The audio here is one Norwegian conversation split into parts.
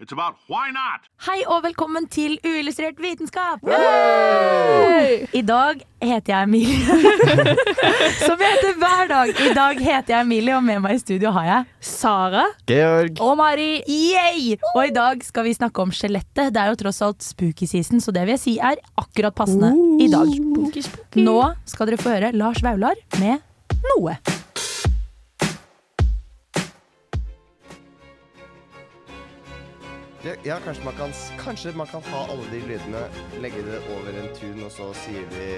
it's about why not. Hei og velkommen til Uillustrert vitenskap! I dag heter jeg Emilie. Som jeg heter hver dag. I dag heter jeg Emilie, og med meg i studio har jeg Sara. Georg. Og Mari. Yay! Og i dag skal vi snakke om skjelettet. Det er jo tross alt spooky season, så det vil jeg si er akkurat passende i dag. Nå skal dere få høre Lars Vaular med Noe. Ja, ja, kanskje man, kan, kanskje man kan ha alle de lydene, legge det over en tun, og så sier vi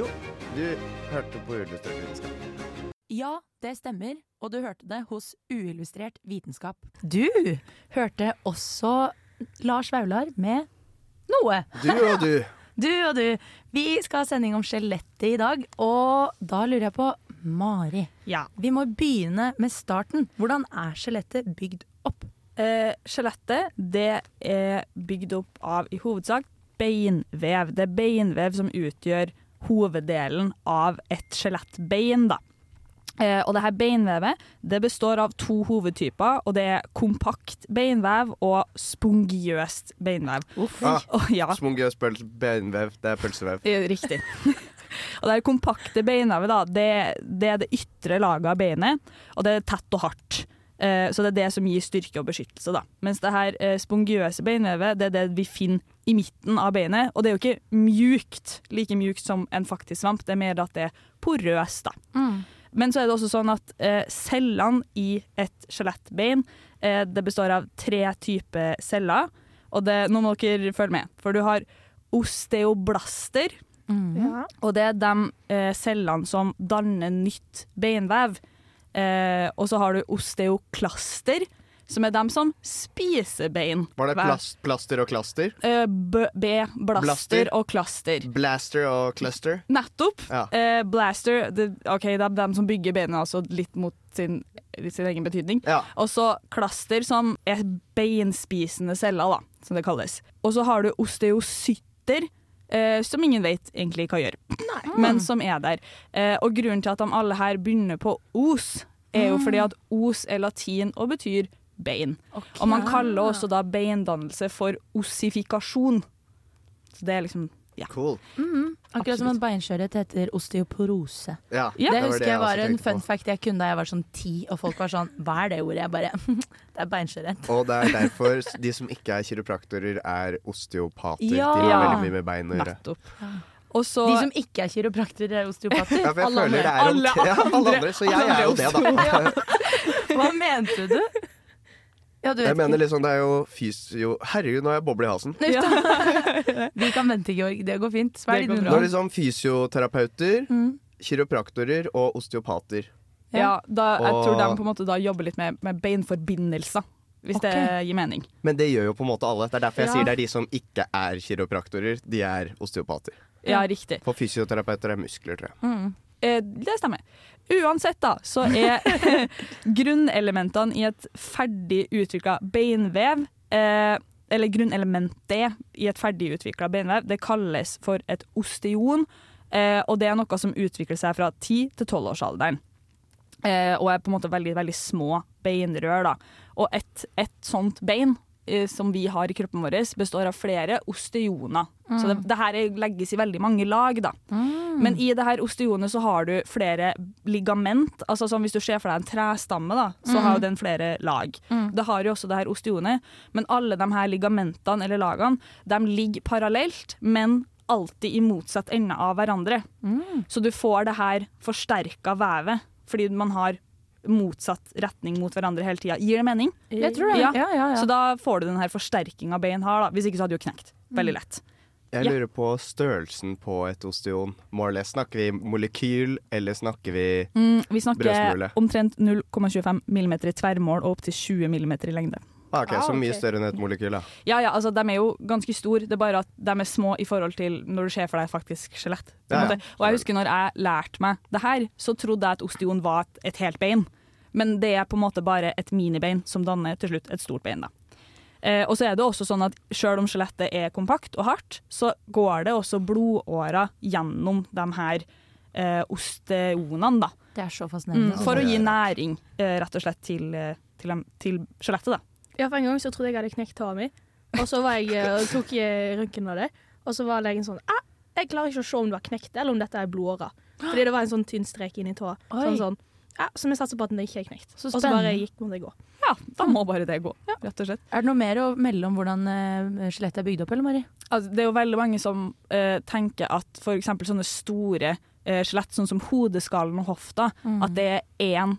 Jo, du hørte på uillustrert vitenskap. Ja, det stemmer, og du hørte det hos Uillustrert vitenskap. Du hørte også Lars Vaular med Noe. Du og du. Du og du. Vi skal ha sending om skjelettet i dag, og da lurer jeg på Mari. Ja. Vi må begynne med starten. Hvordan er skjelettet bygd opp? Eh, Skjelettet det er bygd opp av i hovedsak beinvev. Det er beinvev som utgjør hoveddelen av et skjelettbein. da. Eh, og det her beinvevet det består av to hovedtyper, og det er kompakt beinvev og spongiøst beinvev. Ah, Og, ja, Spongiøst beinvev. Det er pølsevev. Riktig. og det her kompakte beinvevet, da, det, det er det ytre laget av beinet, og det er tett og hardt. Eh, så det er det som gir styrke og beskyttelse. da. Mens det her eh, spongiøse beinvevet det er det vi finner i midten av beinet. Og det er jo ikke mjukt, like mjukt som en faktisk svamp, det er mer at det er porøst. da. Men så er det også sånn at eh, cellene i et skjelettbein eh, det består av tre typer celler. Og det, nå må dere følge med, for du har osteoblaster. Mhm. Og det er de eh, cellene som danner nytt beinvev. Eh, og så har du osteoklaster, som er dem som spiser bein. Var det plast, plaster og klaster? Eh, B, B, blaster Blaster. og klaster. Blaster og cluster? Nettopp. Ja. Eh, blaster, det, ok, det er dem som bygger beina, altså litt mot sin, sin egen betydning. Ja. Og så klaster, som er beinspisende celler, da, som det kalles. Og så har du osteocytter, eh, som ingen vet egentlig hva gjør, men som er der. Eh, og grunnen til at de alle her begynner på os, er jo fordi at os er latin og betyr bein. Og man kaller også da beindannelse for ossifikasjon. Så det er liksom ja. Cool. Akkurat som en beinskjørhet heter osteoporose. Ja, Ja, det var husker jeg også var en fun på. fact jeg kunne da jeg var sånn ti, og folk var sånn Hva er det ordet? Jeg bare Det er beinskjørhet. Og det er derfor de som ikke er kiropraktorer, er osteopater. Ja. De har veldig mye med bein å gjøre. Nettopp. Og så De som ikke er kiropraktorer, er osteopater. Ja, for jeg Alle føler det andre. er om Alle ja, alle andre, så jeg er jo det, da. Hva mente du? Ja, du vet Jeg mener liksom, det er jo fysio... Herregud, nå har jeg boble i halsen. Ja. Vi kan vente, Georg. Det går fint. Går din Det er liksom fysioterapeuter, Mm. kiropraktorer og osteopater. Ja, da, jeg Og- tror de på en måte da jobber litt med, med beinforbindelser, hvis det gir mening. Men det gjør jo på en måte alle. Det er derfor jeg Ja. sier det er de som ikke er kiropraktorer, de er osteopater. Ja, riktig. For fysioterapeuter er muskler, tror jeg. Eh, det stemmer. Uansett, da, så er grunnelementene i et ferdig utvikla beinvev eh, Eller grunnelementet i et ferdig utvikla beinvev, det kalles for et osteon. Eh, og det er noe som utvikler seg fra 10 til 12-årsalderen. Eh, og er på en måte veldig, veldig små beinrør. Da. Og et, et sånt bein eh, som vi har i kroppen vår, består av flere osteoner. Så det, det her er- legges i veldig mange lag. Da. Men i det her osteonet så har du flere ligament. Altså sånn Hvis du ser for deg en trestamme, da, så har jo den flere lag. Det har jo også det her osteonet. Men alle de her ligamentene eller lagene de ligger parallelt, men alltid i motsatt ende av hverandre. Så du får det her forsterka vevet fordi man har motsatt retning mot hverandre hele tida. Gir det mening? Jeg tror det. Ja. Ja, ja, ja. Så da får du den her forsterkinga bein har. da Hvis ikke så hadde du knekt. Veldig lett. Jeg lurer på størrelsen på et osteon. Målet. Snakker vi molekyl, eller snakker vi Mm, vi snakker Brødsmule. omtrent 0,25 mm i tverrmål og opptil 20 mm i lengde. ah, ok, Ah, Så mye ok. større enn et molekyl, da. Ja, ja, altså De er jo ganske store, det er bare at de er små i forhold til når du ser for deg faktisk skjelett. på Ja, ja. Og jeg husker når jeg lærte meg det her, så trodde jeg at osteon var et, et helt bein. Men det er på en måte bare et minibein som danner til slutt et stort bein. da. Eh, og så er det også sånn at Selv om skjelettet er kompakt og hardt, så går det også blodårer gjennom de her eh, osteonene. da. Det er så Mm, fascinerende. for å gi næring, eh, rett og slett, til, eh, til, til skjelettet. da. Ja, for en gang så trodde jeg jeg hadde knekt tåa mi, og så var jeg, eh, og tok jeg røntgen av det, og så var legen sånn ah, Jeg klarer ikke å se om du har knekt det, eller om dette er blodårer. Fordi det var en sånn tynn strek inni tåa. Sånn, sånn. Ja, så vi satser på at den ikke er knekt. Så Og så bare gikk må det gå. Ja, da må bare det gå, rett og slett. Er det noe mer å melde om hvordan uh, skjelettet er bygd opp, eller Mari? Altså, det er jo veldig mange som uh, tenker at f.eks. sånne store uh, skjelett, sånn som hodeskallen og hofta, at det er én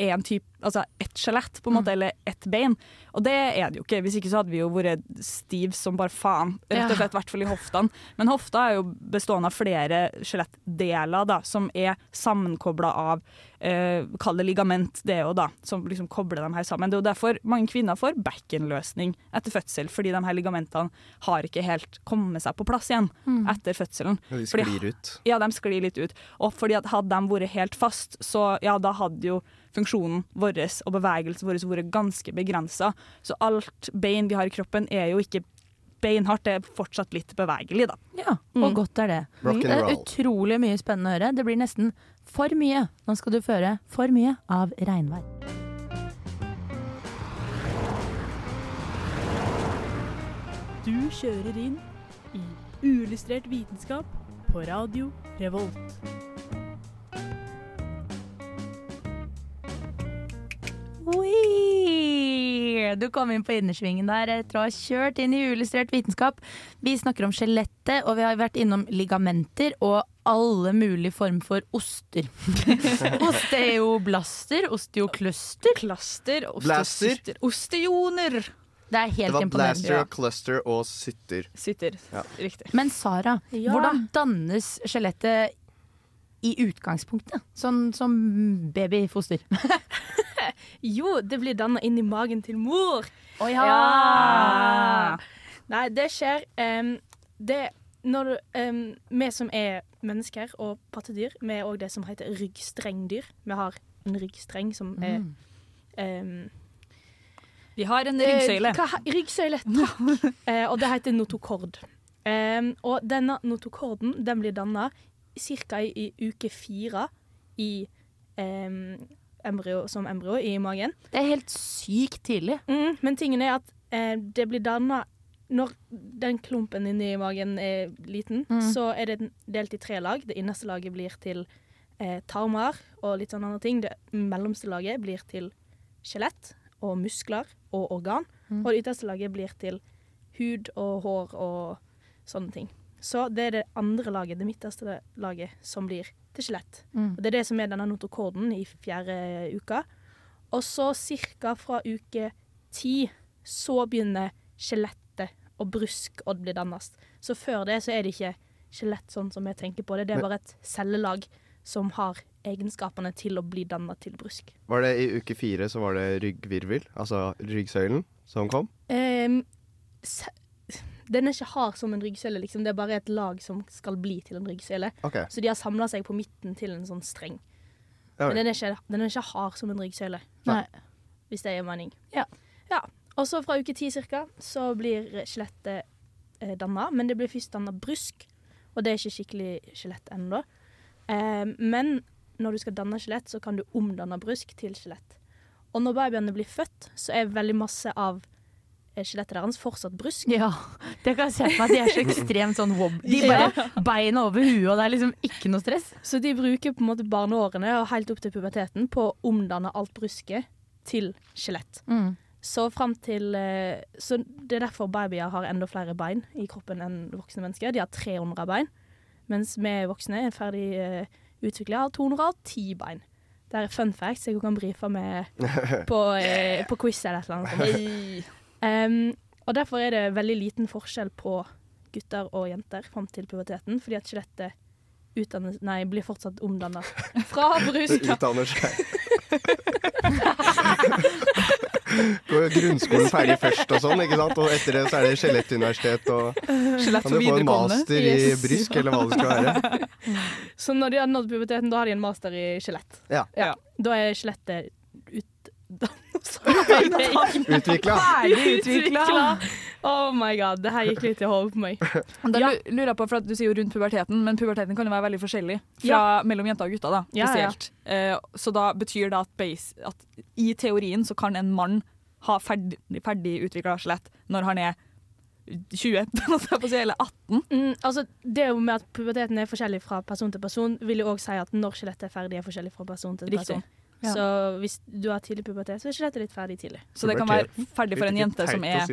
én type, altså ett skjelett, på en måte, eller ett bein. Og det er det jo ikke. Hvis ikke så hadde vi jo vært stiv som bare faen. Rett og slett, i hvert fall i hoftene. Men hofta er jo bestående av flere skjelettdeler da, som er sammenkobla av eh, Kall det ligament, det òg, da. Som liksom kobler dem her sammen. Det er jo derfor mange kvinner får bekkenløsning etter fødsel, fordi de her ligamentene har ikke helt kommet seg på plass igjen etter fødselen. Ja, De Fordi- sklir ut. Ja, de sklir litt ut. Og fordi at hadde de vært helt fast, så ja, da hadde jo funksjonen vår og bevegelsen vår vært ganske begrensa. Så alt bein vi har i kroppen er jo ikke beinhardt, det er fortsatt litt bevegelig, da. Ja, og Mm. godt er det. Det er utrolig mye spennende å høre. Det blir nesten for mye. Nå skal du føre for mye av regnvær. Du kjører inn i uillustrert vitenskap på radio Revolt. Du kom inn på innersvingen der etter å ha kjørt inn i uillustrert vitenskap. Vi snakker om skjelettet, og vi har vært innom ligamenter og alle mulige former for oster. Osteoblaster, osteokluster. Klaster, osteosyster, osteoner. Det er Det var imponerende. blaster, cluster og sytter. Sytter, Ja. Riktig. Men Sara, Ja. hvordan dannes skjelettet i utgangspunktet? Sånn som babyfoster. Jo, det blir danna inn i magen til mor. Å Ja. Nei, det skjer um, det, når du, em, Vi som er mennesker og pattedyr, vi er òg det som heter ryggstrengdyr. Vi har en ryggstreng som er Mm. em, Vi har en ryggsøyle. Eh, hva- ryggsøyle, takk. uh, og det heter notokord. Um, og denne notokorden den blir danna ca. I, uke fire i em, embryo, som embryo i magen. Det er helt sykt tidlig. Mm, men tingen er at eh, det blir danna Når den klumpen inni magen er liten, Mm. så er det delt i tre lag. Det innerste laget blir til eh, tarmer og litt sånne andre ting. Det mellomste laget blir til skjelett og muskler og organ. Mm. Og det ytterste laget blir til hud og hår og sånne ting. Så det er det andre laget, det midterste laget, som blir til skjelett. Mm. Og Det er det som er denne notokorden i fjerde uka. Og så ca. fra uke ti så begynner skjelettet og bruskodd bli dannes. Så før det så er det ikke skjelett sånn som jeg tenker på det. Det er bare et cellelag som har egenskapene til å bli danna til brusk. Var det i uke fire så var det ryggvirvel, altså ryggsøylen, som kom? Ehm, se- den er ikke hard som en ryggsøyle, liksom. det er bare et lag som skal bli til en ryggsøyle. Okay. Så de har samla seg på midten til en sånn streng. Men den er ikke, den er ikke hard som en ryggsøyle. Nei. hvis det gir mening. Ja. ja. Og så fra uke ti cirka, så blir skjelettet eh, danna, men det blir først danna brusk, og det er ikke skikkelig skjelett ennå. Eh, men når du skal danne skjelett, så kan du omdanne brusk til skjelett. Og når babyene blir født, så er veldig masse av eh, skjelettet deres fortsatt brusk. Ja, det kan jeg se for meg. at De er så ekstremt sånn wob. De bare beina over huet, og det er liksom ikke noe stress. Så de bruker på en måte barneårene og helt opp til puberteten på å omdanne alt brusket til skjelett. Mm. Så fram til eh, Så det er derfor babyer har enda flere bein i kroppen enn voksne mennesker. De har 300 bein, mens vi voksne er ferdig uh, utvikla har 210 bein. Det er fun facts jeg kan brife med på, eh, på quiz eller et eller annet. Em, og derfor er det veldig liten forskjell på gutter og jenter fram til puberteten, fordi at skjelettet utdannes, nei, blir fortsatt omdannet fra brusk. Utdanner seg. Går grunnskolen ferdig først og sånn, ikke sant? Og etter det så er det skjelettuniversitet og Skjelett Kan du få en master i Yes. brysk, eller hva det skal være? Så når de har nådd puberteten, da har de en master i skjelett. Ja. Ja. Da er skjelettet utdannet. Utvikla. Ferdig utvikla. Oh my god, det her gikk litt i hodet på meg. Da Ja. lurer jeg på, for at Du sier jo rundt puberteten, men puberteten kan jo være veldig forskjellig fra mellom jenter og gutter. da, Ja, ja. spesielt. Eh, så da betyr det at, base, at i teorien så kan en mann ha ferdig, ferdig utvikla skjelett når han er 20, holdt jeg på å si, eller 18. Mm, altså, det jo med at puberteten er forskjellig fra person til person, vil jo òg si at når skjelettet er ferdig, er forskjellig fra person til Riktig. Ja. Så hvis du har tidlig pubertet, så er skjelettet ditt ferdig tidlig. Så det kan være ferdig for en jente som er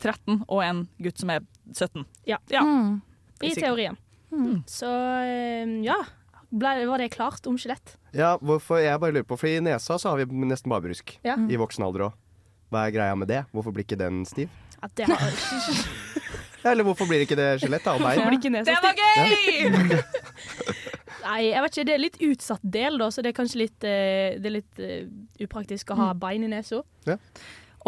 13 og en gutt som er 17. Ja. Mm. I teorien. Mm. Så eh, ja. Ble, var det klart om skjelett? Ja, hvorfor jeg bare lurer på, for i nesa så har vi nesten bare brusk. Ja. I voksen alder òg. Hva er greia med det? Hvorfor blir ikke den stiv? At det har Ja, eller hvorfor blir ikke det skjelett da, bein? Det var gøy! Nei, jeg vet ikke. Det er litt utsatt del, da, så det er kanskje litt, eh, det er litt uh, upraktisk å ha bein i nesa.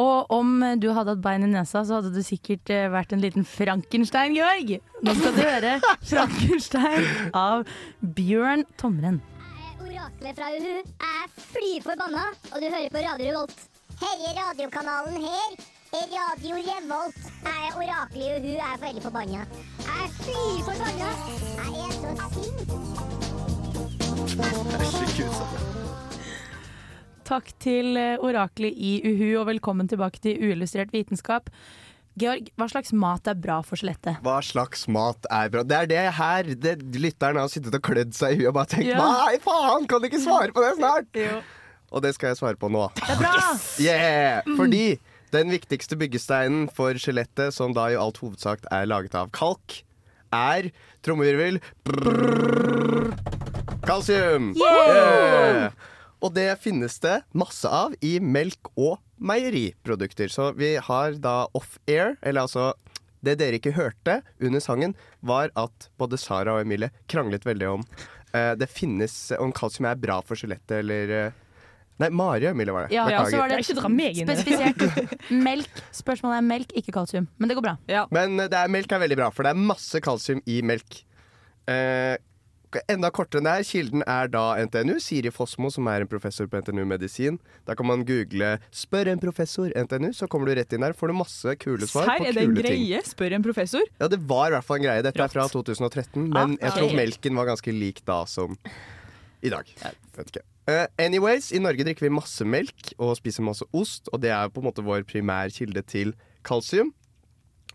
Og om du hadde hatt bein i nesa, så hadde du sikkert eh, vært en liten Frankenstein, Georg. Nå skal du høre Frankenstein av Bjørn Tomren. Oraklet fra Uhu er fly forbanna, og du hører på Radio Revolt. Herre radiokanalen her er Radio Revolt. Jeg, oraklet i Uhu, er veldig forbanna. Jeg er fly forbanna. Jeg er så sint. Herregud, Takk til eh, oraklet i Uhu, og velkommen tilbake til Uillustrert vitenskap. Georg, hva slags mat er bra for skjelettet? Hva slags mat er bra? Det er det her det, lytteren har sittet og klødd seg i huet og bare tenkt Ja. Nei, faen, kan du ikke svare på det snart? Og det skal jeg svare på nå. Det er bra! Yeah! Fordi den viktigste byggesteinen for skjelettet, som da i alt hovedsak er laget av kalk, er trommevirvel kalsium. Yeah! Og det finnes det masse av i melk og meieriprodukter. Så vi har da off-air, eller altså Det dere ikke hørte under sangen, var at både Sara og Emilie kranglet veldig om eh, det finnes om kalsium er bra for skjelettet, eller eh, Nei, Mari og Emilie var det. Ja, ja, så var det Ikke dra meg inn i det. spesifisert melk. Spørsmålet er melk, ikke kalsium. Men det går bra. Men eh, det er, melk er veldig bra, for det er masse kalsium i melk. Eh, enda kortere enn det her. Kilden er da NTNU. Siri Fossmo, som er en professor på NTNU medisin. Da kan man google 'spør en professor NTNU', så kommer du rett inn der. Får du masse kule svar Her på er det en greie? ting. Spør en professor. Ja, det var i hvert fall en greie. Dette er fra 2013, men jeg tror melken var ganske lik da som i dag. Vet ikke. Uh, anyways, i Norge drikker vi masse melk og spiser masse ost, og det er på en måte vår primærkilde til kalsium.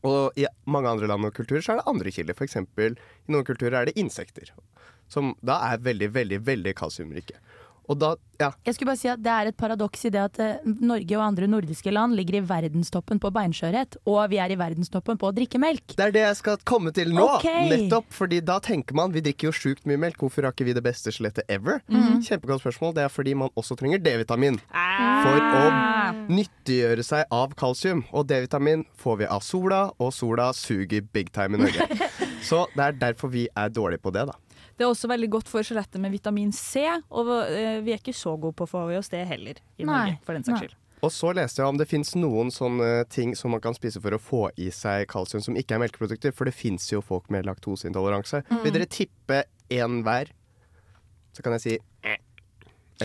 Og i mange andre land og kulturer så er det andre kilder. Eksempel i noen kulturer er det insekter. Som da er veldig, veldig, veldig kalsiumrike. Og da, ja, Jeg skulle bare si at Det er et paradoks i det at eh, Norge og andre nordiske land ligger i verdenstoppen på beinskjørhet, og vi er i verdenstoppen på å drikke melk. Det er det jeg skal komme til nå. Okay. Nettopp, fordi da tenker man Vi drikker jo sjukt mye melk. Hvorfor har ikke vi det beste skjelettet ever? Mhm. Kjempegodt spørsmål. Det er fordi man også trenger D-vitamin for å nyttiggjøre seg av kalsium. Og D-vitamin får vi av sola, og sola suger big time i Norge. Så det er derfor vi er dårlige på det, da. Det er også veldig godt for skjelettet med vitamin C, og eh, vi er ikke så gode på å få i oss det heller i Nei. Norge, for den saks Nei. skyld. Og så leste jeg om det fins noen sånne ting som man kan spise for å få i seg kalsium som ikke er melkeprodukter, for det fins jo folk med laktoseintoleranse. Vil dere tippe én hver? Så kan jeg si eh.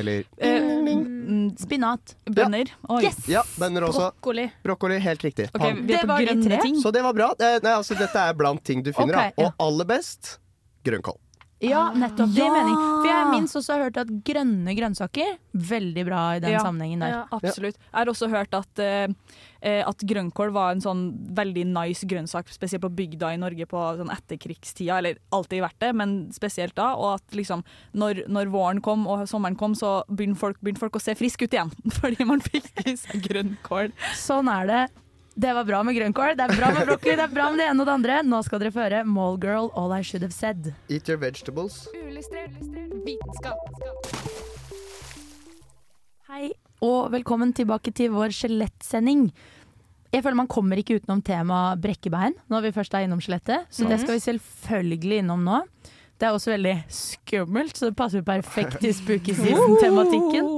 Eller Eh, mm, Spinat. bønner. Ja. Yes! Ja, bønner også. Brokkoli. Brokkoli, helt riktig. Okay, Det var de grønne tre. ting. Så det var bra. Eh, Nei, altså, dette er blant ting du finner. Okay, da. ja. Og aller best grønnkål. Ja, nettopp. Det gir mening. For jeg minst også har hørt at grønne grønnsaker Veldig bra i den Ja. sammenhengen der. Ja. Absolutt. Jeg har også hørt at, eh, at grønnkål var en sånn veldig nice grønnsak, spesielt på bygda i Norge på sånn etterkrigstida, eller alltid vært det, men spesielt da. Og at liksom når, når våren kom og sommeren kom, så begynte folk, begynte folk å se friske ut igjen. Fordi man fikk i seg grønnkål. Sånn er det. Det var bra med grønnkål, det er bra med brokkoli, det er bra med det ene og det andre. Nå skal dere få høre Mallgirl, All I Should Have Said. Eat your vegetables. Uillustrert vitenskap. Hei, og velkommen tilbake til vår skjelettsending. Jeg føler man kommer ikke utenom temaet brekkebein når vi først er innom skjelettet, så det skal vi selvfølgelig innom nå. Det er også veldig skummelt, så det passer perfekt til spooky season-tematikken.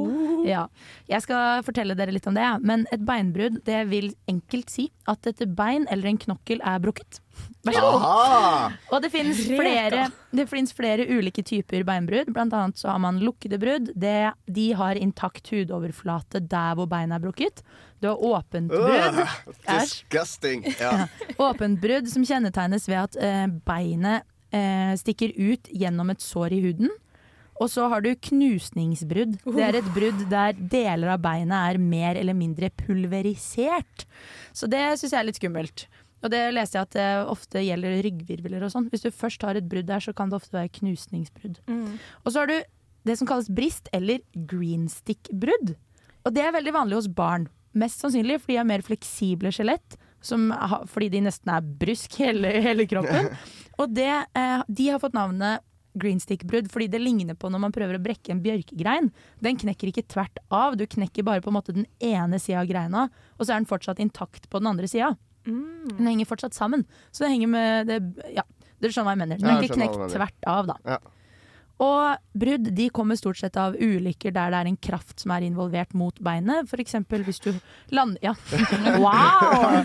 Ja. Jeg skal fortelle dere litt om det, men et beinbrudd det vil enkelt si at et bein eller en knokkel er brukket. Vær så god. Og det finnes flere, det finnes flere ulike typer beinbrudd. Blant annet så har man lukkede brudd. Det, de har intakt hudoverflate der hvor beinet er brukket. Du har åpent brudd. Uh, disgusting. Ja. Åpent brudd som kjennetegnes ved at eh, beinet eh, stikker ut gjennom et sår i huden. Og så har du knusningsbrudd. Det er et brudd der deler av beinet er mer eller mindre pulverisert. Så det syns jeg er litt skummelt. Og det leste jeg at det ofte gjelder ryggvirvler og sånn. Hvis du først har et brudd der, så kan det ofte være knusningsbrudd. Og så har du det som kalles brist eller greenstick-brudd. Og det er veldig vanlig hos barn. Mest sannsynlig fordi de har mer fleksible skjelett. Som, fordi de nesten er brysk hele, hele kroppen. Og det, eh, de har fått navnet greenstick-brudd fordi det ligner på når man prøver å brekke en bjørkegrein. Den knekker ikke tvert av, du knekker bare på en måte den ene sida av greina, og så er den fortsatt intakt på den andre sida. Den henger fortsatt sammen. Så det henger med det, Ja, dere skjønner hva jeg mener. Den er ikke knekt tvert av, da. Ja. Og brudd de kommer stort sett av ulykker der det er en kraft som er involvert mot beinet. Eksempel hvis du lander Ja, wow!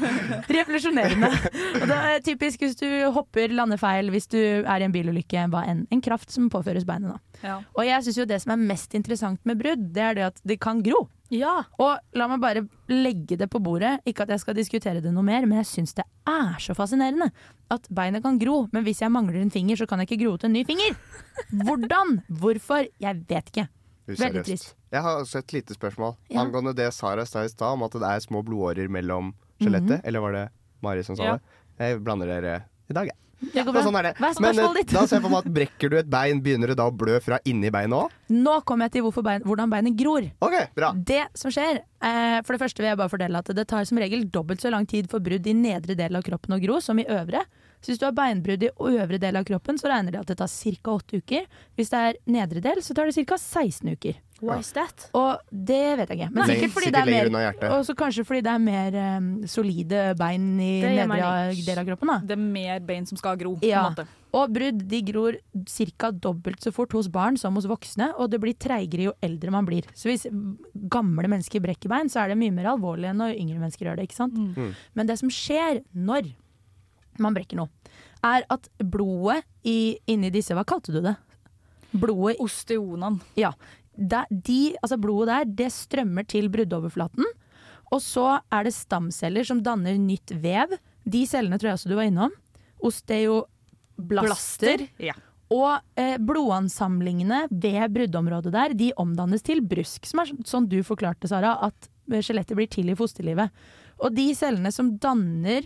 Revolusjonerende. Og det er typisk hvis du hopper, lander feil, hvis du er i en bilulykke, hva enn. En kraft som påføres beinet, da. Ja. Og jeg syns jo det som er mest interessant med brudd, det er det at det kan gro. Ja. Og la meg bare legge det på bordet. Ikke at jeg skal diskutere det noe mer, men jeg syns det er så fascinerende at beinet kan gro. Men hvis jeg mangler en finger, så kan jeg ikke gro til en ny finger. Hvordan? Hvorfor? Jeg vet ikke. Veldig trist. Jeg har også et lite spørsmål Ja. angående det Sara sa i stad, om at det er små blodårer mellom skjelettet. Eller var det Mari som sa Ja. det? Jeg blander dere i dag, jeg. Det går bra. sånn er det. Hva er Men spørsmålet eh, ditt? da ser jeg for meg at brekker du et bein, begynner det da å blø fra inni beinet òg? Nå kommer jeg til bein, hvordan beinet gror. OK, bra. Det som skjer, eh, For det første vil jeg bare fordele at det tar som regel dobbelt så lang tid for brudd i nedre del av kroppen å gro som i øvre. Så hvis du har beinbrudd i øvre del av kroppen, så regner de at det tar ca. 8 uker. Hvis det er nedre del, så tar det ca. 16 uker. Why is that? Og det vet jeg ikke. Men sikkert fordi det er mer hjertet. Og så kanskje fordi det er mer um, solide bein i nedre del av kroppen. da Det er mer bein som skal gro. på Ja. en måte. Og brudd de gror ca. dobbelt så fort hos barn som hos voksne, og det blir treigere jo eldre man blir. Så hvis gamle mennesker brekker bein, så er det mye mer alvorlig enn når yngre mennesker gjør det. ikke sant? Mm. Men det som skjer når man brekker noe, er at blodet i, inni disse Hva kalte du det? Blodet Osteonene. ja. Der, de, altså blodet der, det strømmer til bruddoverflaten. Og så er det stamceller som danner nytt vev. De cellene tror jeg også du var innom. Osteoblaster. Ja. Og eh, blodansamlingene ved bruddområdet der, de omdannes til brusk. Som er sånn du forklarte, Sara, at skjelettet blir til i fosterlivet. Og de cellene som danner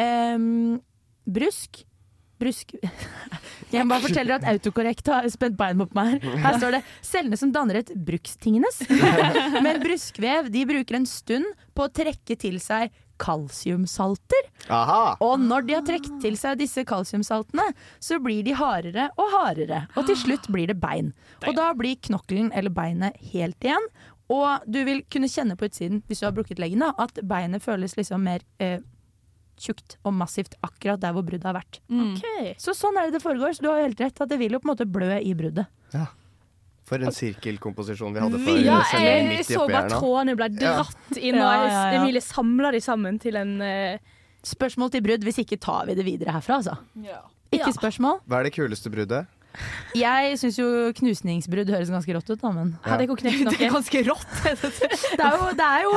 em, brusk Brusk Jeg bare forteller at autokorrekt har spent bein på meg her. Her står det 'cellene som danner et brukstingenes'. Men bruskvev de bruker en stund på å trekke til seg kalsiumsalter. Aha! Og når de har trukket til seg disse kalsiumsaltene, så blir de hardere og hardere. Og til slutt blir det bein. Og da blir knokkelen eller beinet helt igjen. Og du vil kunne kjenne på utsiden, hvis du har brukket leggen, da, at beinet føles liksom mer eh, tjukt og massivt akkurat der hvor bruddet har vært. OK. Så sånn er det det foregår. Så du har jo helt rett at det vil jo på en måte blø i bruddet. Ja. For en sirkelkomposisjon vi hadde for Ja, jeg, så bare trådene ble dratt inn, og Ja, ja, ja. Emilie samla de sammen til en uh... Spørsmål til brudd, hvis ikke tar vi det videre herfra, altså. Ikke Ja. spørsmål. Hva er det kuleste bruddet? Jeg syns jo knusningsbrudd høres ganske rått ut, da, men Hadde jeg knekt noe? Ganske rått. Det er jo, det er jo,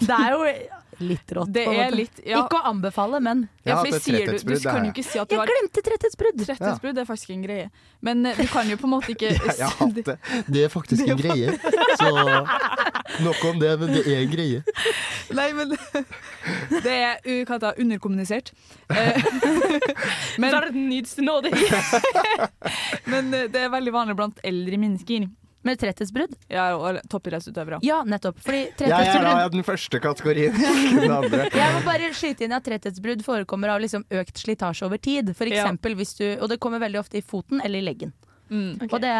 det er jo litt rått. Det er litt ja. Ikke å anbefale, men Jeg ja, for sier du, du kan jo ikke si at du jeg glemte tretthetsbrudd! Tretthetsbrudd er faktisk en greie. Men eh, du kan jo på en måte ikke Jeg har hatt det. Det er faktisk en greie. Så nok om det, men det er en greie. Nei, men Det er hva heter underkommunisert. Eh, men, Verdens nåde. men eh, det er veldig vanlig blant eldre mennesker. Med tretthetsbrudd? Ja, og toppidrettsutøvere. Ja, nettopp. Fordi Jeg er tretthetsbrudd da den første kategorien. ikke den andre. Jeg må bare skyte inn at tretthetsbrudd forekommer av liksom økt slitasje over tid. For Ja. eksempel hvis du, og det kommer veldig ofte i foten eller i leggen. Mm, Og det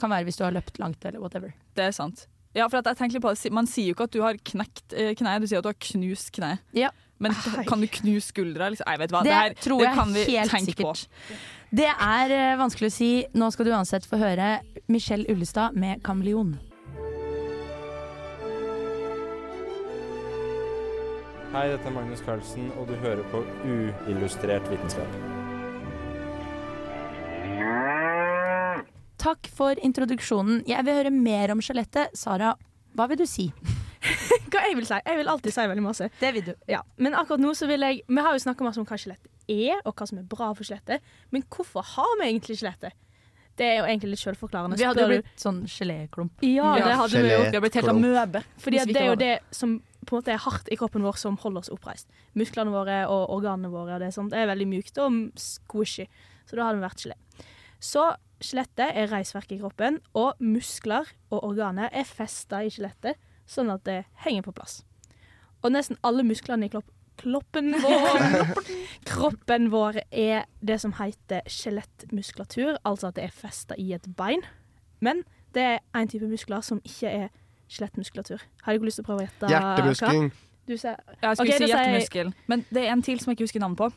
kan være hvis du har løpt langt eller whatever. det er sant. Ja, for at jeg tenker litt på det. Man sier jo ikke at du har knekt eh, kneet, du sier at du har knust kneet. Ja. Men kan du knuse skuldra? Liksom? Nei, vet du hva. Det, Det, her, tror det jeg kan vi helt tenke sikkert. på. Det er eh, vanskelig å si. Nå skal du uansett få høre Michelle Ullestad med 'Kameleon'. Hei, dette er Magnus Carlsen, og du hører på Uillustrert vitenskap. Takk for introduksjonen. Jeg vil høre mer om skjelettet. Sara, hva vil du si? Hva jeg vil si? Jeg vil alltid si veldig masse. Det vil du. Ja, Men akkurat nå så vil jeg Vi har jo snakka masse om hva skjelettet er, og hva som er bra for skjelettet. Men hvorfor har vi egentlig skjelettet? Det er jo egentlig litt selvforklarende. Vi hadde jo blitt sånn geléklump. Ja, det hadde vi jo. Vi hadde blitt helt amøbe. Fordi det er jo det som på en måte er hardt i kroppen vår som holder oss oppreist. Musklene våre og organene våre og det, sånt, det er veldig mjukt og squishy. Så da hadde vi vært gelé. Så skjelettet er reisverk i kroppen, og muskler og organer er festa i skjelettet, sånn at det henger på plass. Og nesten alle musklene i klopp kloppen vår Kroppen vår er det som heter skjelettmuskulatur, altså at det er festa i et bein. Men det er en type muskler som ikke er skjelettmuskulatur. Har dere lyst til å prøve å gjette? Hjertemuskelen. hva? Du ser, Jeg skulle okay, si jeg- hjertemuskel, men det er en til som jeg ikke husker navnet på.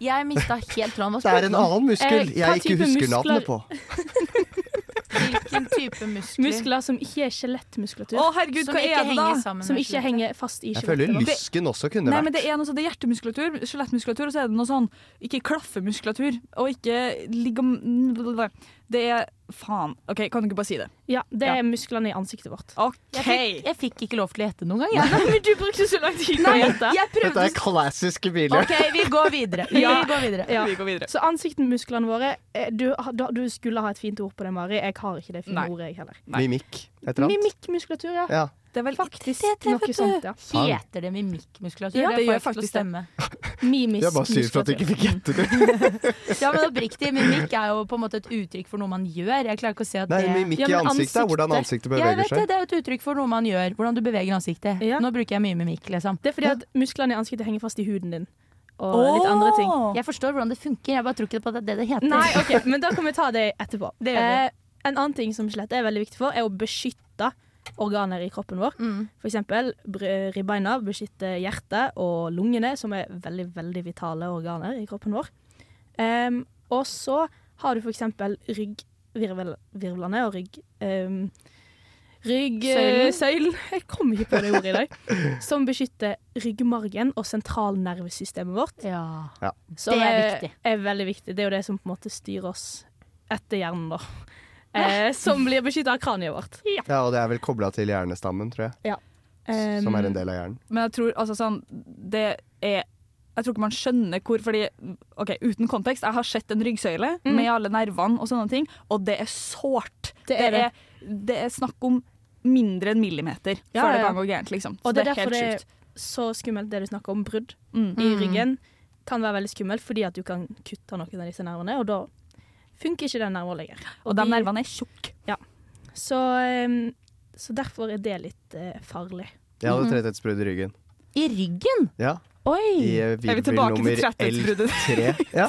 Jeg mista helt tråden. Det er en annen muskel Eh, jeg ikke husker muskler- navnet på. Hvilken type muskler? muskler som ikke er skjelettmuskulatur. Å, herregud, Som hva ikke er det da? henger sammen som ikke henger fast i Jeg føler lysken også kunne vært Nei, men det er noe sånn, det er hjertemuskulatur, skjelettmuskulatur, og så er det noe sånn Ikke klaffemuskulatur, og ikke ligam... Det er Faen. OK, kan du ikke bare si det? Ja, det Ja. er musklene i ansiktet vårt. OK! Jeg fikk, jeg fikk ikke lov til å gjette noen gang. Ja. Nei, men du brukte så lang tid på å Nei, gjette. Dette er klassiske biler. OK, vi går videre. Vi Ja. går videre. Ja. Vi går videre. Så ansiktsmusklene våre eh, du, du skulle ha et fint ord på det, Mari. Jeg har ikke det fine Nei. ordet, jeg heller. Mimikk. Et eller annet. Mimikkmuskulatur, ja. Ja. Det er vel Faktisk Det det, noe sånt, ja. Heter det mimikkmuskulatur? Ja, det, det får gjør faktisk det. stemme. Mimisk Jeg bare sur for at du ikke fikk gjette det. Ja, men oppriktig, mimikk er jo på en måte et uttrykk for noe man gjør. Jeg klarer ikke å se at Nei, det mimikk Ja, i ansiktet, ansiktet er hvordan ansiktet- beveger vet det, seg. det er jo et uttrykk for noe man gjør. Hvordan du beveger ansiktet. Ja. Nå bruker jeg mye mimikk, liksom. Det er fordi at musklene i ansiktet henger fast i huden din. Og litt andre ting. Jeg forstår hvordan det funker, jeg bare tror ikke på at det er det det heter. Nei, ok, men da kan vi ta det etterpå. Det gjør vi. Eh, en annen ting som skjelettet er veldig viktig for, er å beskytte organer i kroppen vår. Mm. For eksempel ribbeina beskytter hjertet og lungene, som er veldig, veldig vitale organer i kroppen vår. Um, og så har du for eksempel ryggvirvlene og rygg... Um, Søylen. Ryggsøylen Jeg kom ikke på det ordet i dag. Som beskytter ryggmargen og sentralnervesystemet vårt. Ja. ja. Det er viktig. er veldig viktig. Det er jo det som på en måte styrer oss etter hjernen, da. Eh, som blir beskytta av kraniet vårt. Ja, og det er vel kobla til hjernestammen, tror jeg. Um, Som er en del av hjernen. Men jeg tror altså sånn Det er Jeg tror ikke man skjønner hvor Fordi, OK, uten kontekst, jeg har sett en ryggsøyle Mm. med alle nervene og sånne ting, og det er sårt. Det er det. det er snakk om mindre enn millimeter Ja, før det ja. kan gå gærent, liksom. Så Og det er helt derfor det er så skummelt det du snakker om, brudd Mm. i Mm. ryggen. Kan være veldig skummelt fordi at du kan kutte noen av disse nervene, og da funker ikke den nerven lenger. Og de de- nervene er tjukke. Så, um, så derfor er det litt eh, farlig. Jeg Mhm. hadde tretthetsbrudd i ryggen. I ryggen? Ja, Oi! I eh, Er vi tilbake til virvelnummer tretthetsbruddet? L3. Ja,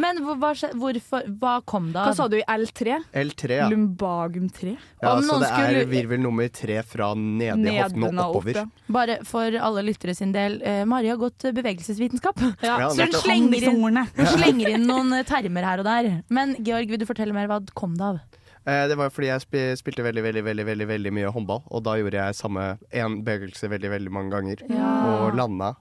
Men hva, hvorfor, hva kom det Hva sa du i L3? L3, ja. Lumbagum 3? ja Om så det er skulle- virvel nummer tre fra nede i hoften og oppover. opp, ja. Bare for alle lyttere sin del, eh, Mari har gått bevegelsesvitenskap. Ja, Så hun slenger inn, hun slenger inn noen eh, termer her og der. Men Georg, vil du fortelle mer? Hva kom det av? Eh, Det var fordi jeg spilte veldig veldig, veldig, veldig, veldig mye håndball, og da gjorde jeg samme én bevegelse veldig veldig mange ganger. Og landa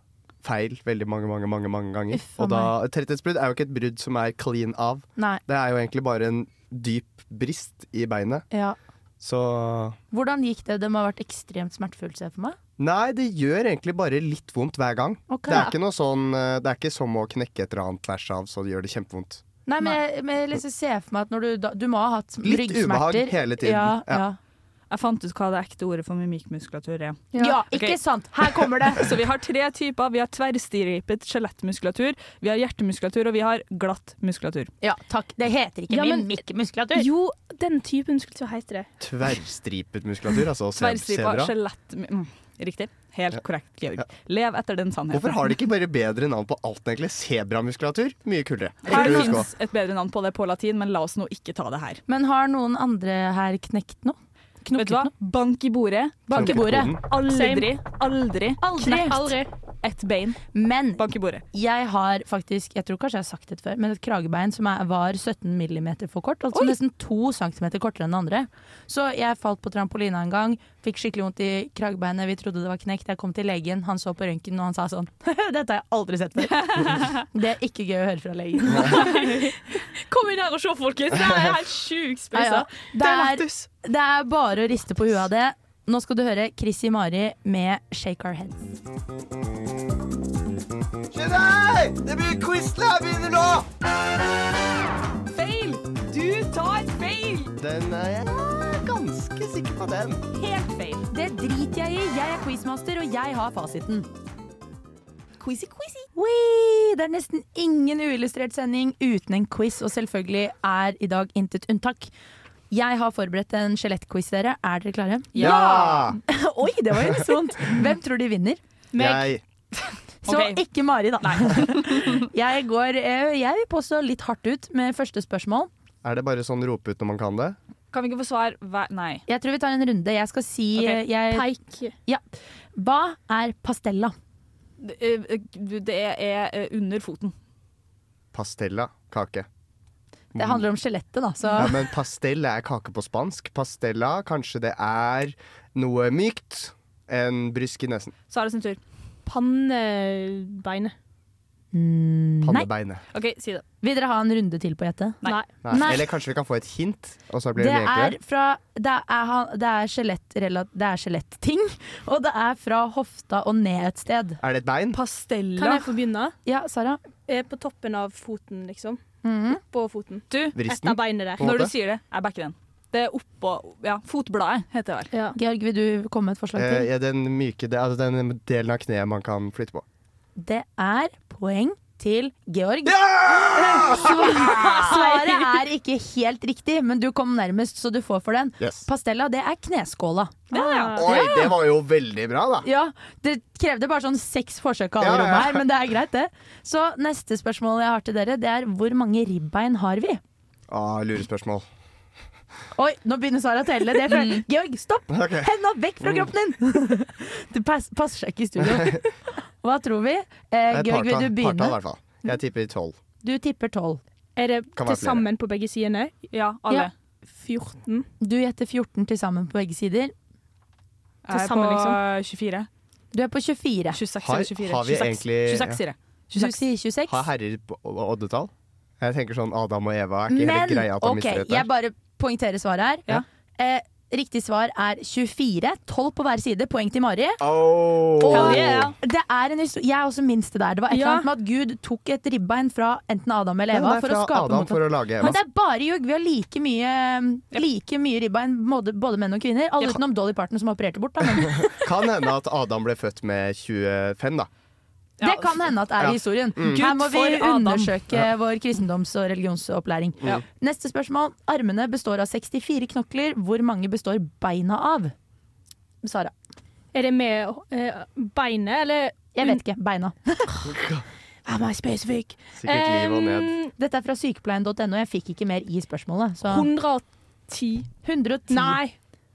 feil veldig mange, mange, mange, mange ganger. Uff og da, Tretthetsbrudd er jo ikke et brudd som er clean av. Nei. Det er jo egentlig bare en dyp brist i beinet. Ja. Så Hvordan gikk det? Det må ha vært ekstremt smertefullt, ser jeg for meg. Nei, det gjør egentlig bare litt vondt hver gang. Okay. Det er ikke noe sånn eh, Det er ikke som å knekke et eller annet tvers av, så det gjør det kjempevondt. Nei, men jeg, men jeg liksom ser for meg at når du da, Du må ha hatt Litt ubehag hele tiden. Ja, Ja. ja. Jeg fant ut hva det ekte ordet for mimikkmuskulatur er. ja. ikke Ok. sant! Her kommer det! Så vi har tre typer. Vi har tverrstripet skjelettmuskulatur, vi har hjertemuskulatur, og vi har glatt muskulatur. Ja, takk. Det heter ikke Ja, mimikkmuskulatur. Jo, den typen muskulatur heter det. Tverrstripet muskulatur, altså. Tverrstripa skjelett... Mm, riktig. Helt korrekt, Georg. Lev etter den sannheten. Hvorfor har de ikke bare bedre navn på alt, egentlig? Sebramuskulatur? Mye kulere. Her fins et bedre navn på det på latin, men la oss nå ikke ta det her. Men har noen andre her knekt noe? Vet du hva? Bank i bordet. Bank i bordet. Aldri, aldri, Aldri. knekt Aldri. et bein. Men Bank i bordet. jeg har faktisk, jeg tror kanskje jeg har sagt det før, men et kragebein som er, var 17 millimeter for kort. Altså nesten to centimeter kortere enn det andre. Så jeg falt på trampolina en gang, fikk skikkelig vondt i kragebeinet, vi trodde det var knekt. Jeg kom til legen, han så på røntgen og han sa sånn Dette har jeg aldri sett før. det er ikke gøy å høre fra legen. Kom inn her og se, folkens! Det er helt sjukt Ja, ja. Det, er, det er bare å riste på huet av det. Nå skal du høre Chrissy Mari med 'Shake Our Heads'. Nei! Det blir quizle jeg begynner nå! Feil! Du tar feil! Den er jeg ganske sikker på den. Helt feil. Det driter jeg i. Jeg er quizmaster, og jeg har fasiten. Quizy, quizy. Wee! Det er nesten ingen uillustrert sending uten en quiz, og selvfølgelig er i dag intet unntak. Jeg har forberedt en skjelettquiz, dere. Er dere klare? Ja! Oi, det var unisont! Hvem tror de vinner? Jeg Så okay. ikke Mari, da. jeg går eh, Jeg vil påstå litt hardt ut med første spørsmål. Er det bare sånn rope ut når man kan det? Kan vi ikke få svar hver Nei. Jeg tror vi tar en runde. Jeg skal si okay. eh, jeg, Peik. Hva er pastella? Det, eh, det er under foten. Pastella. Kake. Det handler om skjelettet, da. Så Ja, men pastell er kake på spansk. Pastella, kanskje det er noe mykt. En brysk i nesen. Sara sin tur. Pannebeinet. Mm. Pannebeinet. OK, si det. Vil dere ha en runde til på gjettet? Nei. Nei. Nei. Eller kanskje vi kan få et hint, og så blir Det det er fra Det er, han- det er det er skjelettting, og det er fra hofta og ned et sted. Er det et bein? Pastella. Kan jeg få begynne? Ja, Sara? Er på toppen av foten, liksom. Mhm. På foten. Du, Et av beinet der. Når du sier det, jeg backer den. Det er oppå Ja, fotbladet heter det vel. Ja. Georg, vil du komme med et forslag Eh, til? ja, den myke det, altså den delen av kneet man kan flytte på. Det er poeng til Georg. Ja! Svaret er ikke helt riktig, men du kom nærmest, så du får for den. Yes. Pastella, det er kneskåla. Ah. Oi, det var jo veldig bra, da. Ja, Det krevde bare sånn seks forsøk av alle Ja, ja. rommet her, men det er greit, det. Så neste spørsmål jeg har til dere, det er hvor mange ribbein har vi? Ah, Lurespørsmål. Oi, nå begynner Sara å telle. Det er fra Georg, stopp! Okay. Henda vekk fra kroppen din! Det pass, passer seg ikke i studio. Hva tror vi? Eh, Georg, vil du begynne? partall, i hvert fall. Jeg tipper tolv. Du tipper tolv. Er det til sammen på begge sidene? Ja, alle. Ja. 14. Du gjetter 14 til sammen på begge sider. Jeg er sammen, på liksom. 24. Du er på 24. 26 Har, eller 24. har vi 26. egentlig 26 sier jeg. Du sier 26. Har herrer oddetall? Jeg tenker sånn Adam og Eva er ikke Men hele greia at de OK, mister dette. jeg bare poengterer svaret her. Ja. Eh, riktig svar er 24. 12 på hver side. Poeng til Mari. Oh. Og det er en historie Jeg er også minst det der. Det var et eller Ja. annet med at Gud tok et ribbein fra enten Adam eller Eva for å skape Adam for å lage Eva. Men det er bare ljug. Vi har like mye, like mye ribbein, både, både menn og kvinner. Alle utenom Dolly Parton som opererte bort. Da. Kan hende at Adam ble født med 25, da. Det kan hende at det er Ja. i historien. Mm. Her må vi undersøke Ja. vår kristendoms- og religionsopplæring. Ja. Neste spørsmål. Armene består av 64 knokler. Hvor mange består beina av? Sara. Er det med uh, beinet, eller Jeg vet ikke. Beina. Am I specific? Sikkert liv og ned. Em, Dette er fra sykepleien.no. Jeg fikk ikke mer i spørsmålet. Så 110 110. Nei.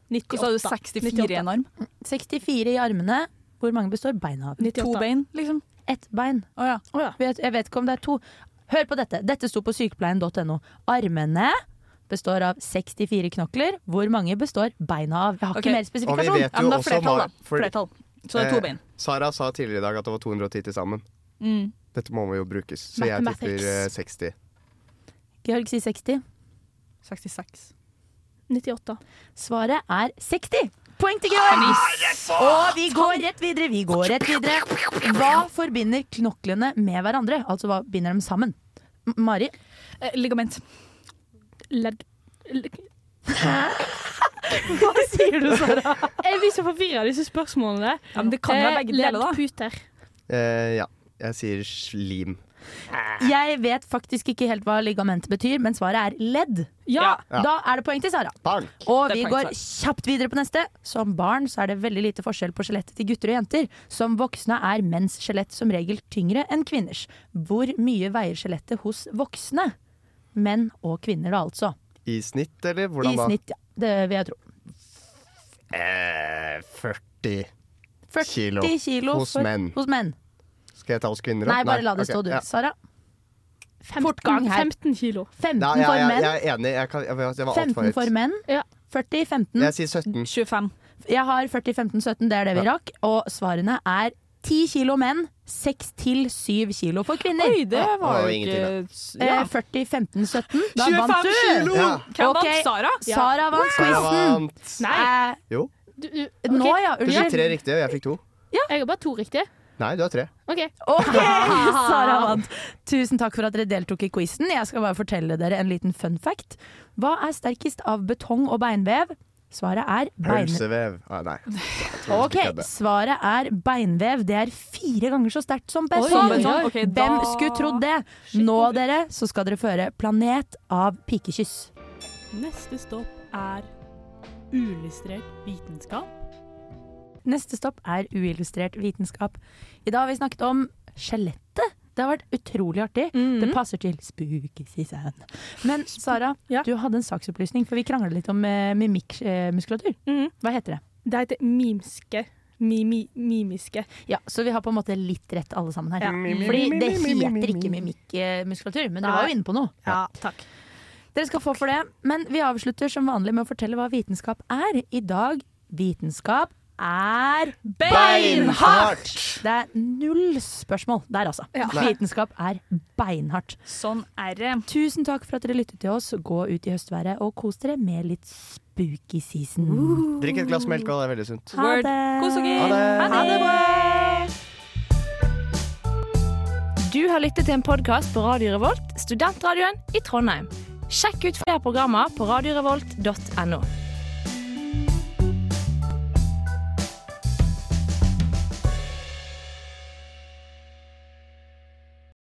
Hva sa du, 64 i en arm? 64 i armene. Hvor mange består beina av? 98. To bein, liksom? Ett bein. Oh, ja. Oh, ja. Vet, jeg vet ikke om det er to. Hør på dette. Dette sto på sykepleien.no. Armene består av 64 knokler. Hvor mange består beina av? Jeg har okay. ikke mer spesifikasjon. Ja, men det er flertall, da. Flertall. Så det er to Eh, bein. Sara sa tidligere i dag at det var 210 til sammen. Mm. Dette må jo brukes, så jeg tipper eh, 60. Georg sier 60. 66. 98. Svaret er 60. Poeng til Georg! Og vi går rett videre. Vi går rett videre. Hva forbinder knoklene med hverandre? Altså hva binder dem sammen? M Mari? Eh, ligament. Ledd Hva sier du, Sara? Jeg blir så forvirra av disse spørsmålene. Ja, men det kan være Eh, begge deler, da. Leddputer. Eh, ja. Jeg sier slim. Jeg vet faktisk ikke helt hva ligament betyr, men svaret er ledd. Ja. Ja. Da er det poeng til Sara. Barn. Og vi går kjapt videre på neste. Som barn så er det veldig lite forskjell på skjelettet til gutter og jenter. Som voksne er menns skjelett som regel tyngre enn kvinners. Hvor mye veier skjelettet hos voksne? Menn og kvinner, da altså. I snitt, eller hvordan da? I snitt, ja. Det vil jeg tro. Eh, 40 40 kilo, kilo hos for- menn. hos menn. Skal jeg ta oss kvinner? da? Nei, bare la det stå, du. ja. Sara? 15, Fortgang her. 15 kilo. 15 Nei, ja, for menn. jeg er enig. Jeg, kan, jeg, jeg var altfor 15 for menn. Ja. 40, 15. Jeg sier 17. 25. Jeg har 40, 15, 17. Det er det vi Ja. rakk. Og svarene er 10 kilo menn, 6 til 7 kilo for kvinner. Oi, det var jo ingenting, ikke Eh, ja. 40, 15, 17. Da 25 vant du! kilo! Ja. Hvem vant? vant? Sara? Sara vant quizen. Nei, Eh, Jo, du, du, Nå, ja. Unnskyld. du fikk tre riktige, og jeg fikk to. Jeg har bare to riktige. Nei, du har tre. OK. okay Sara vant. Tusen takk for at dere deltok i quizen. Jeg skal bare fortelle dere en liten fun fact. Hva er sterkest av betong og beinvev? Svaret er bein... Pølsevev. Ah, nei. Ok, svaret er beinvev. Det er fire ganger så sterkt som betong. oi, oi. Hvem da- skulle trodd det? Nå, dere, så skal dere føre Planet av pikekyss. Neste stopp er uillustrert vitenskap. Neste stopp er uillustrert vitenskap. I dag har vi snakket om skjelettet. Det har vært utrolig artig. Mhm. Det passer til spooky season. Men Sara, Ja. du hadde en saksopplysning, for vi krangla litt om eh, mimikkmuskulatur. Mhm. Hva heter det? Det heter mimske. Mimi, mimiske. Ja, Så vi har på en måte litt rett alle sammen her. Ja. Fordi det heter ikke mimikkmuskulatur, men dere var jo inne på noe. Ja, takk. Dere skal få for det, men vi avslutter som vanlig med å fortelle hva vitenskap er. I dag vitenskap er beinhardt! Det er null spørsmål der, altså. Vitenskap er beinhardt. Sånn er det. Tusen takk for at dere lyttet til oss. Gå ut i høstværet og kos dere med litt spooky season. Drikk et glass melk, og det er veldig sunt. Ha det! God sommer. Ha det. Ha det bra! Du har lyttet til en podkast på Radio Revolt, studentradioen i Trondheim. Sjekk ut flere programmer på radiorevolt.no.